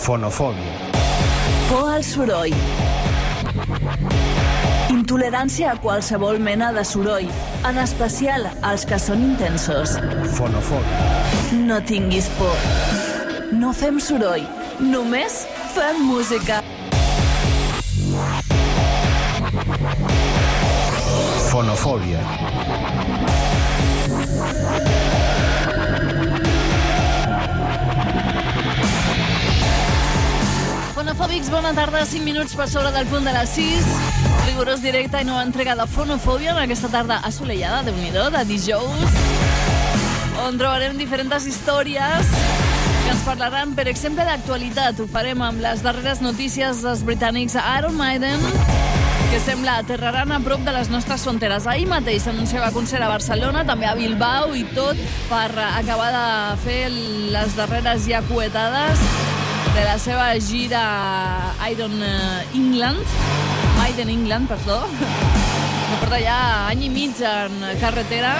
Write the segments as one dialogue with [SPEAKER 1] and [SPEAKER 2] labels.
[SPEAKER 1] Fonofòbia.
[SPEAKER 2] Por al soroll. Intolerància a qualsevol mena de soroll, en especial als que són intensos.
[SPEAKER 1] Fonofòbia.
[SPEAKER 2] No tinguis por. No fem soroll, només fem música.
[SPEAKER 1] Fonofòbia.
[SPEAKER 2] Fonofòbics, bona tarda, 5 minuts per sobre del punt de les 6. Rigorós directe i nova entrega de Fonofòbia en aquesta tarda assolellada, de nhi de dijous, on trobarem diferents històries que ens parlaran, per exemple, d'actualitat. Ho farem amb les darreres notícies dels britànics Iron Maiden, que sembla aterraran a prop de les nostres fronteres. Ahir mateix s'anunciava concert a Barcelona, també a Bilbao i tot per acabar de fer les darreres ja cuetades de la seva gira Iron England, Maiden England, perdó, que porta ja any i mig en carretera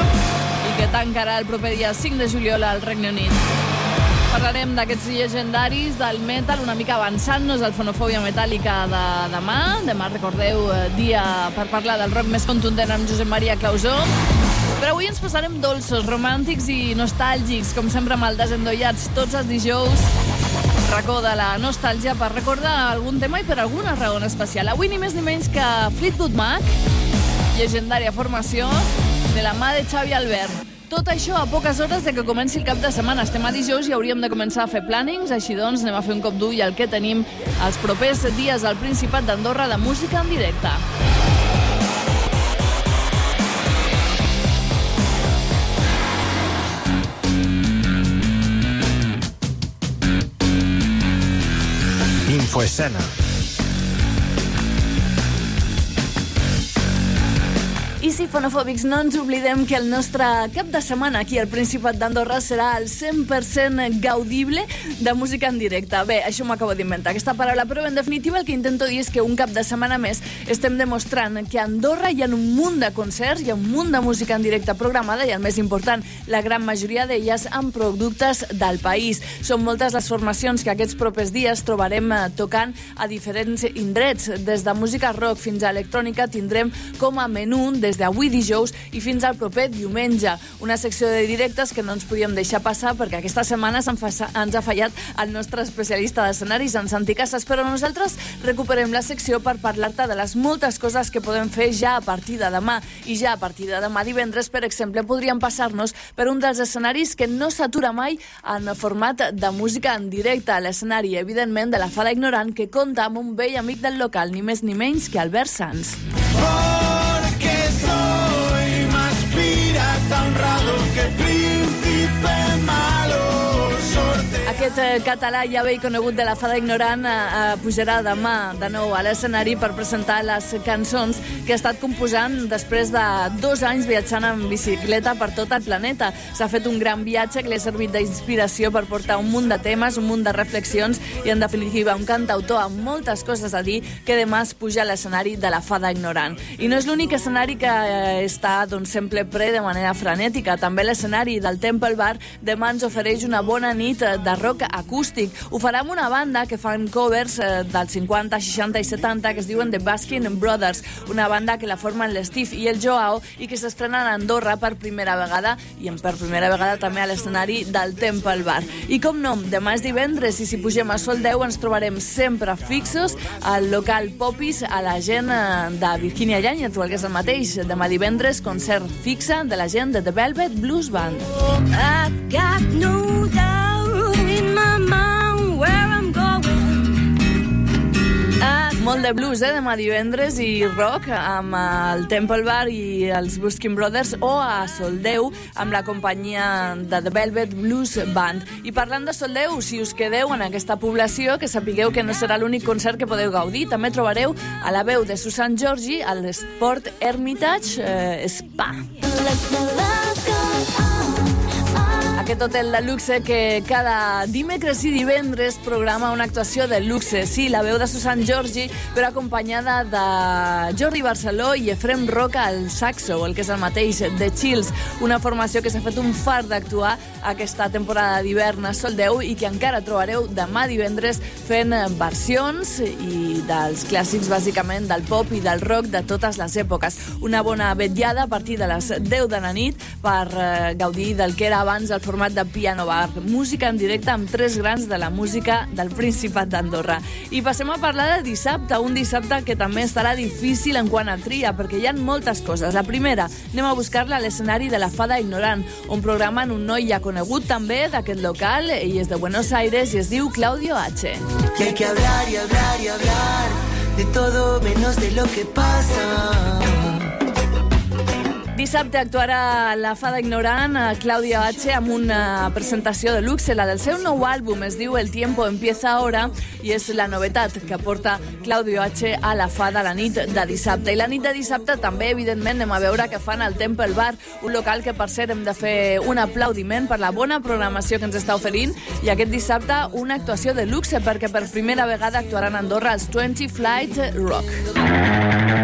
[SPEAKER 2] i que tancarà el proper dia 5 de juliol al Regne Unit. Parlarem d'aquests llegendaris del metal, una mica avançant-nos al fonofòbia metàl·lica de demà. Demà, recordeu, dia per parlar del rock més contundent amb Josep Maria Clausó. Però avui ens posarem dolços, romàntics i nostàlgics, com sempre amb el Desendollats, tots els dijous. Racó de la nostàlgia per recordar algun tema i per alguna raó en especial. Avui ni més ni menys que Fleetwood Mac, llegendària formació, de la mà de Xavi Albert. Tot això a poques hores de que comenci el cap de setmana. Estem a dijous i hauríem de començar a fer plànings, així doncs anem a fer un cop d'ull al que tenim els propers dies al Principat d'Andorra de música en directe.
[SPEAKER 1] foi cena.
[SPEAKER 2] I sí, fonofòbics, no ens oblidem que el nostre cap de setmana aquí al Principat d'Andorra serà el 100% gaudible de música en directe. Bé, això m'ho acabo d'inventar, aquesta paraula, però en definitiva el que intento dir és que un cap de setmana més estem demostrant que a Andorra hi ha un munt de concerts, hi ha un munt de música en directe programada i el més important, la gran majoria d'elles amb productes del país. Són moltes les formacions que aquests propers dies trobarem eh, tocant a diferents indrets. Des de música rock fins a electrònica tindrem com a menú des d'avui dijous i fins al proper diumenge. Una secció de directes que no ens podíem deixar passar perquè aquesta setmana ens ha fallat el nostre especialista d'escenaris, en Santi Casas, però nosaltres recuperem la secció per parlar-te de les moltes coses que podem fer ja a partir de demà. I ja a partir de demà divendres, per exemple, podríem passar-nos per un dels escenaris que no s'atura mai en format de música en directe. L'escenari, evidentment, de la Fada Ignorant, que compta amb un vell amic del local, ni més ni menys que Albert Sanz.
[SPEAKER 3] Porque
[SPEAKER 2] Aquest eh, català ja bé conegut de la Fada Ignorant eh, eh, pujarà demà de nou a l'escenari per presentar les cançons que ha estat composant després de dos anys viatjant en bicicleta per tot el planeta. S'ha fet un gran viatge que li ha servit d'inspiració per portar un munt de temes, un munt de reflexions i, en definitiva, un cantautor amb moltes coses a dir que demà es puja a l'escenari de la Fada Ignorant. I no és l'únic escenari que eh, està doncs, sempre pre de manera frenètica. També l'escenari del Temple Bar demà ens ofereix una bona nit de rock acústic. Ho farà amb una banda que fan covers eh, dels 50, 60 i 70 que es diuen The Baskin Brothers, una banda que la formen l'Steve i el Joao i que s'estrenen a Andorra per primera vegada i en per primera vegada també a l'escenari del Temple Bar. I com no, demà és divendres i si pugem a Sol 10 ens trobarem sempre fixos al local Popis a la gent eh, de Virginia Llanya, tu el que és el mateix. Demà divendres, concert fixa de la gent de The Velvet Blues Band.
[SPEAKER 4] I got no doubt
[SPEAKER 2] Molt de blues, eh, demà divendres i rock amb el Temple Bar i els Buskin Brothers o a Soldeu amb la companyia de The Velvet Blues Band. I parlant de Soldeu, si us quedeu en aquesta població, que sapigueu que no serà l'únic concert que podeu gaudir, també trobareu a la veu de Susan Georgi a l'Sport Hermitage eh, Spa.
[SPEAKER 4] let my love go on.
[SPEAKER 2] Aquest hotel de luxe que cada dimecres i divendres programa una actuació de luxe. Sí, la veu de Susan Giorgi, però acompanyada de Jordi Barceló i Efrem Roca al saxo, el que és el mateix, de Chills, una formació que s'ha fet un far d'actuar aquesta temporada d'hivern a Soldeu i que encara trobareu demà divendres fent versions i dels clàssics, bàsicament, del pop i del rock de totes les èpoques. Una bona vetllada a partir de les 10 de la nit per eh, gaudir del que era abans el format de piano bar. Música en directe amb tres grans de la música del Principat d'Andorra. I passem a parlar de dissabte, un dissabte que també estarà difícil en quant a tria, perquè hi ha moltes coses. La primera, anem a buscar-la a l'escenari de la Fada Ignorant, on programen un noi ja conegut també d'aquest local, ell és de Buenos Aires i es diu Claudio H.
[SPEAKER 5] Que hay que hablar y hablar y hablar de todo menos de lo que pasa.
[SPEAKER 2] Dissabte actuarà la Fada Ignorant, a Clàudia H, amb una presentació de luxe, la del seu nou àlbum, es diu El tiempo empieza ahora, i és la novetat que porta Claudio H a la Fada la nit de dissabte. I la nit de dissabte també, evidentment, anem a veure què fan al Temple Bar, un local que, per cert, hem de fer un aplaudiment per la bona programació que ens està oferint, i aquest dissabte una actuació de luxe, perquè per primera vegada actuaran a Andorra els 20 Flight Rock.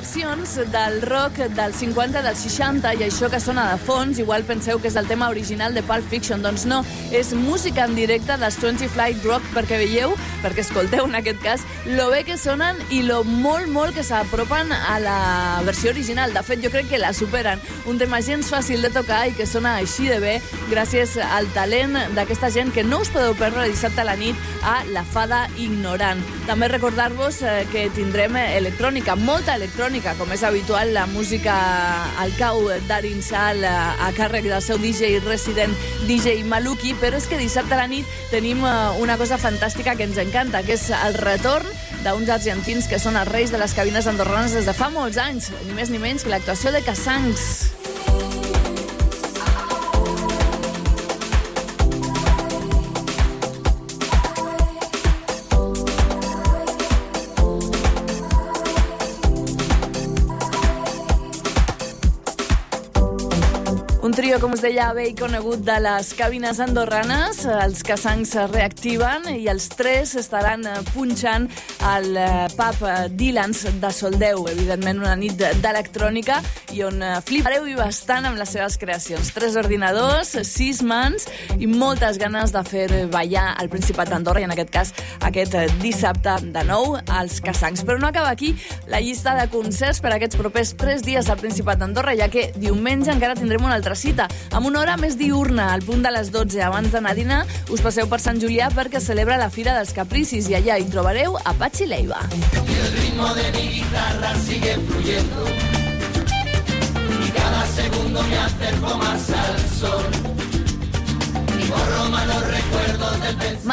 [SPEAKER 2] Versions del rock del 50, del 60 i això que sona de fons, igual penseu que és el tema original de Pulp Fiction, doncs no, és música en directe dels 20 Flight Rock perquè veieu, perquè escolteu en aquest cas, lo bé que sonen i lo molt, molt que s'apropen a la versió original. De fet, jo crec que la superen. Un tema gens fàcil de tocar i que sona així de bé gràcies al talent d'aquesta gent que no us podeu perdre dissabte a la nit a La Fada Ignorant. També recordar-vos eh, que tindrem electrònica, molta electrònica, com és habitual, la música al cau d'Arinsal a, a càrrec del seu DJ resident DJ Maluki, però és que dissabte a la nit tenim eh, una cosa fantàstica que ens encanta, que és el retorn d'uns argentins que són els reis de les cabines andorranes des de fa molts anys, ni més ni menys que l'actuació de Cassangs. Trio, com us deia, bé i conegut de les cabines andorranes. Els cassancs es reactiven i els tres estaran eh, punxant al eh, pub eh, Dylans de Soldeu. Evidentment, una nit de- d'electrònica i on flipareu i bastant amb les seves creacions. Tres ordinadors, sis mans i moltes ganes de fer ballar al Principat d'Andorra i, en aquest cas, aquest dissabte de nou als cassancs. Però no acaba aquí la llista de concerts per aquests propers tres dies al Principat d'Andorra, ja que diumenge encara tindrem una altra cita, amb una hora més diurna, al punt de les 12, abans d'anar a dinar, us passeu per Sant Julià perquè celebra la Fira dels Capricis i allà hi trobareu a Patxi Leiva.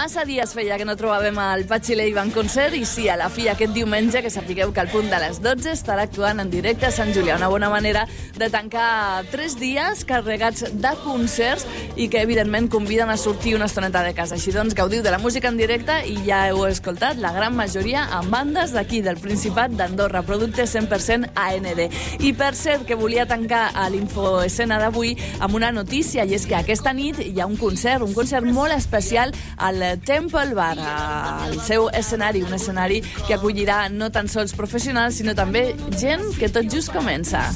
[SPEAKER 2] Massa dies feia que no trobàvem el Patxi Leiva en concert i sí, a la fi aquest diumenge que sapigueu que al punt de les 12 estarà actuant en directe a Sant Julià. Una bona manera de tancar tres dies carregats de concerts i que evidentment conviden a sortir una estoneta de casa. Així doncs, gaudiu de la música en directe i ja heu escoltat la gran majoria amb bandes d'aquí, del Principat d'Andorra, producte 100% AND. I per cert, que volia tancar a l'infoescena d'avui amb una notícia, i és que aquesta nit hi ha un concert, un concert molt especial al Temple Bar, al seu escenari, un escenari que acollirà no tan sols professionals, sinó també gent que tot just comença.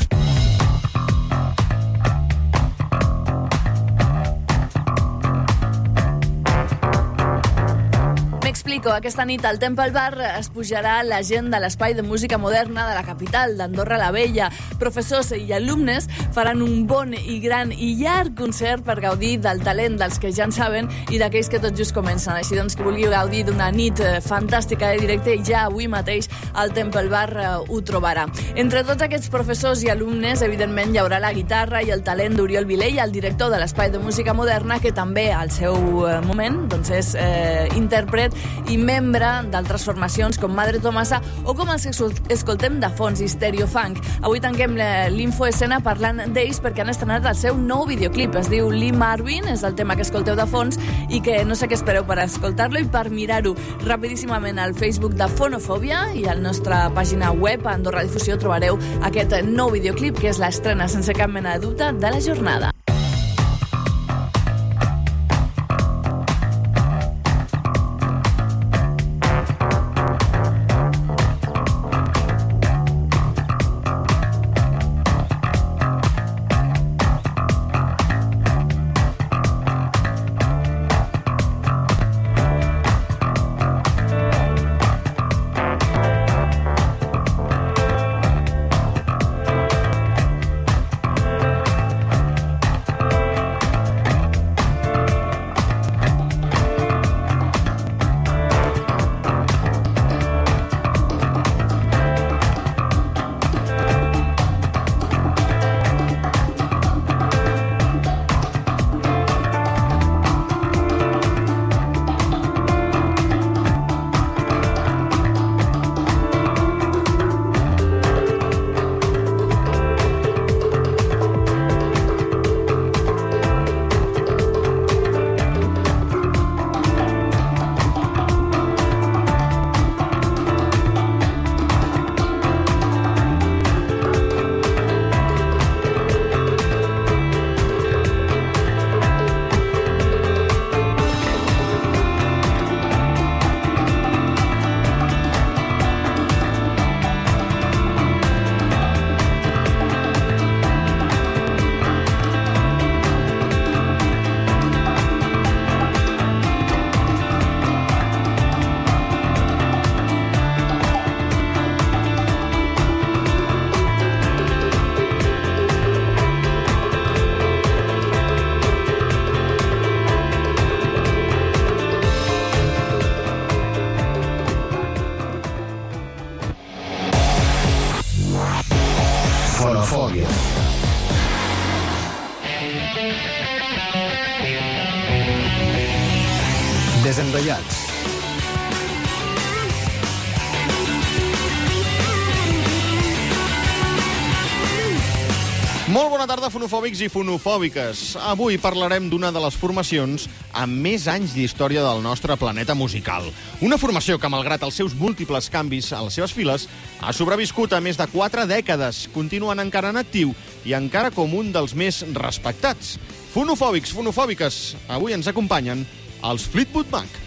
[SPEAKER 2] M'explico, aquesta nit al Temple Bar es pujarà la gent de l'Espai de Música Moderna de la capital, d'Andorra la Vella. Professors i alumnes faran un bon i gran i llarg concert per gaudir del talent dels que ja en saben i d'aquells que tot just comencen. Així doncs, qui vulgui gaudir d'una nit eh, fantàstica de directe, ja avui mateix al Temple Bar eh, ho trobarà. Entre tots aquests professors i alumnes, evidentment, hi haurà la guitarra i el talent d'Oriol Vilell, el director de l'Espai de Música Moderna, que també al seu eh, moment doncs, és eh, intèrpret i membre d'altres formacions com Madre Tomasa o com els que escol- escoltem de fons, Hysterio Funk. Avui tanquem l'infoescena parlant d'ells perquè han estrenat el seu nou videoclip. Es diu Lee Marvin, és el tema que escolteu de fons i que no sé què espereu per escoltar-lo i per mirar-ho rapidíssimament al Facebook de Fonofòbia i a la nostra pàgina web a Andorra Difusió trobareu aquest nou videoclip que és l'estrena sense cap mena de dubte de la jornada.
[SPEAKER 1] Desendolats.
[SPEAKER 6] Molt bona tarda, fonofòbics i fonofòbiques. Avui parlarem d'una de les formacions amb més anys d'història del nostre planeta musical. Una formació que, malgrat els seus múltiples canvis a les seves files, ha sobreviscut a més de quatre dècades, continuen encara en actiu i encara com un dels més respectats. Fonofòbics, fonofòbiques, avui ens acompanyen els Fleetwood Mac.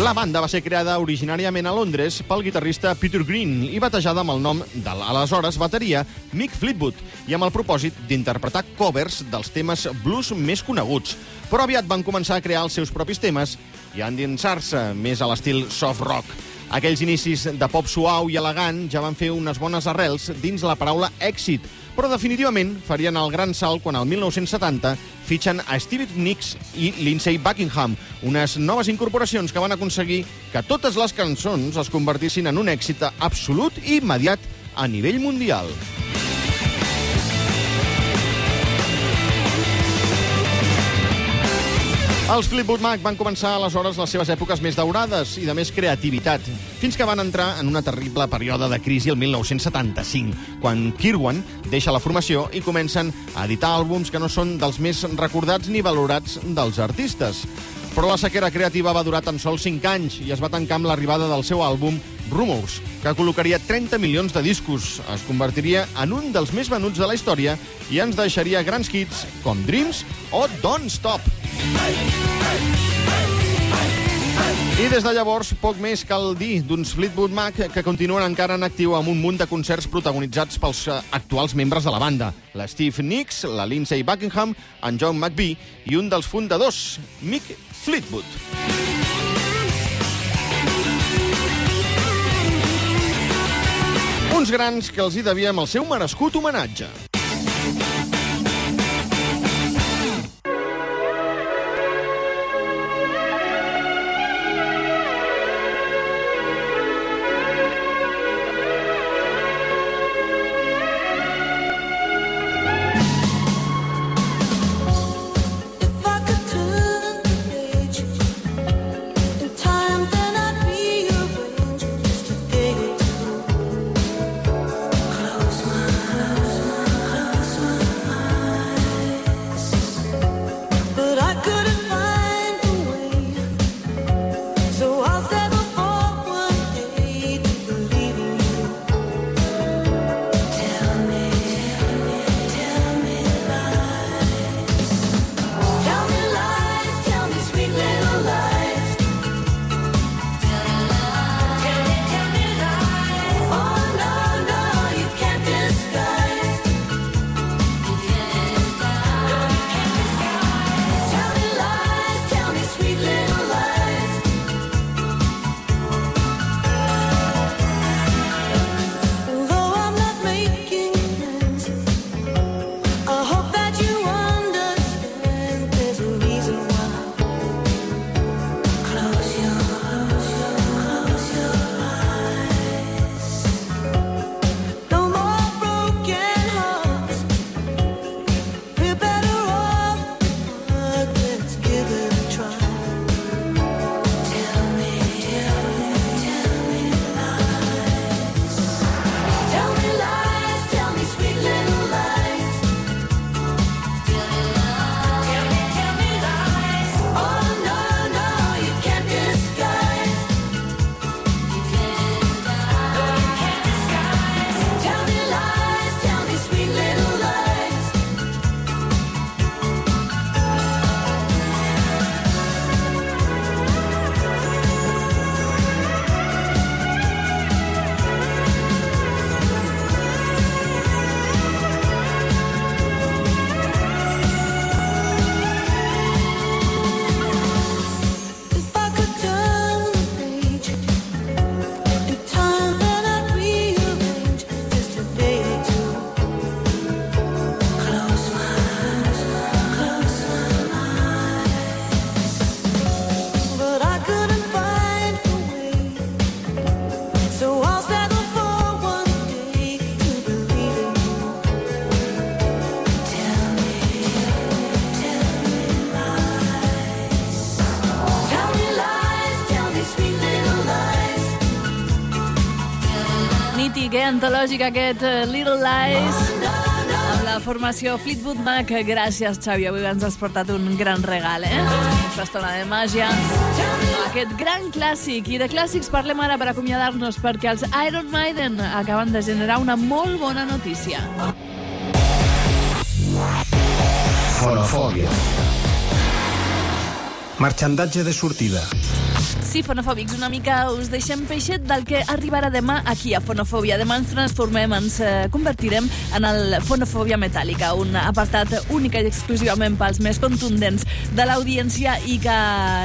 [SPEAKER 6] La banda va ser creada originàriament a Londres pel guitarrista Peter Green i batejada amb el nom de l'aleshores bateria Mick Fleetwood i amb el propòsit d'interpretar covers dels temes blues més coneguts. Però aviat van començar a crear els seus propis temes i a endinsar-se més a l'estil soft rock. Aquells inicis de pop suau i elegant ja van fer unes bones arrels dins la paraula èxit, però definitivament farien el gran salt quan el 1970 fitxen a Stevie Nicks i Lindsay Buckingham, unes noves incorporacions que van aconseguir que totes les cançons es convertissin en un èxit absolut i immediat a nivell mundial. Els Fleetwood Mac van començar aleshores les seves èpoques més daurades i de més creativitat, fins que van entrar en una terrible període de crisi el 1975, quan Kirwan deixa la formació i comencen a editar àlbums que no són dels més recordats ni valorats dels artistes. Però la sequera creativa va durar tan sols 5 anys i es va tancar amb l'arribada del seu àlbum Rumors, que col·locaria 30 milions de discos, es convertiria en un dels més venuts de la història i ens deixaria grans hits com Dreams o Don't Stop. I des de llavors, poc més cal dir d'uns Fleetwood Mac que continuen encara en actiu amb un munt de concerts protagonitzats pels eh, actuals membres de la banda. La Steve Nicks, la Lindsay Buckingham, en John McVie i un dels fundadors, Mick Fleetwood. Uns grans que els hi devíem el seu merescut homenatge.
[SPEAKER 2] Mític, eh? Antològic aquest eh, Little Lies amb la formació Fleetwood Mac. Gràcies, Xavi, avui ens has portat un gran regal, eh? Aquesta estona de màgia. Aquest gran clàssic. I de clàssics parlem ara per acomiadar-nos perquè els Iron Maiden acaben de generar una molt bona notícia.
[SPEAKER 1] Fonofòbia. Marxandatge de sortida.
[SPEAKER 2] Sí, fonofòbics, una mica us deixem peixet del que arribarà demà aquí a Fonofòbia. Demà ens transformem, ens eh, convertirem en el Fonofòbia Metàl·lica, un apartat únic i exclusivament pels més contundents de l'audiència i que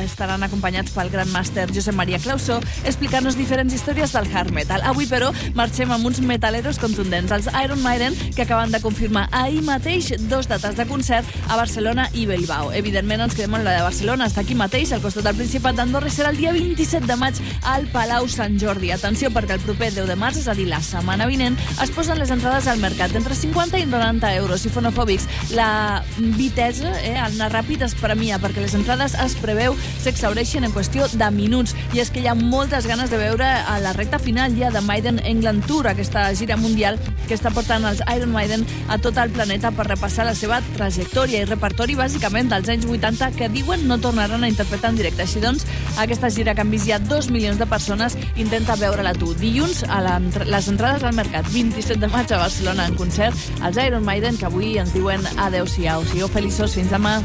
[SPEAKER 2] estaran acompanyats pel gran màster Josep Maria Clausó explicant-nos diferents històries del hard metal. Avui, però, marxem amb uns metaleros contundents, els Iron Maiden, que acaben de confirmar ahir mateix dos dates de concert a Barcelona i Bilbao. Evidentment, ens quedem en la de Barcelona, està aquí mateix, al costat del Principat d'Andorra, serà el dia 27 de maig al Palau Sant Jordi. Atenció, perquè el proper 10 de març, és a dir, la setmana vinent, es posen les entrades al mercat entre 50 i 90 euros. I fonofòbics, la vitesa, eh, el anar ràpid es premia, perquè les entrades es preveu s'exhaureixen en qüestió de minuts. I és que hi ha moltes ganes de veure a la recta final ja de Maiden England Tour, aquesta gira mundial que està portant els Iron Maiden a tot el planeta per repassar la seva trajectòria i repertori bàsicament dels anys 80 que diuen no tornaran a interpretar en directe. Així doncs, aquesta gira que han vist ja dos milions de persones intenta veure-la tu. Dilluns, a la, les entrades al mercat, 27 de maig a Barcelona en concert, els Iron Maiden, que avui ens diuen adeu-siau. Sigueu feliços, fins demà.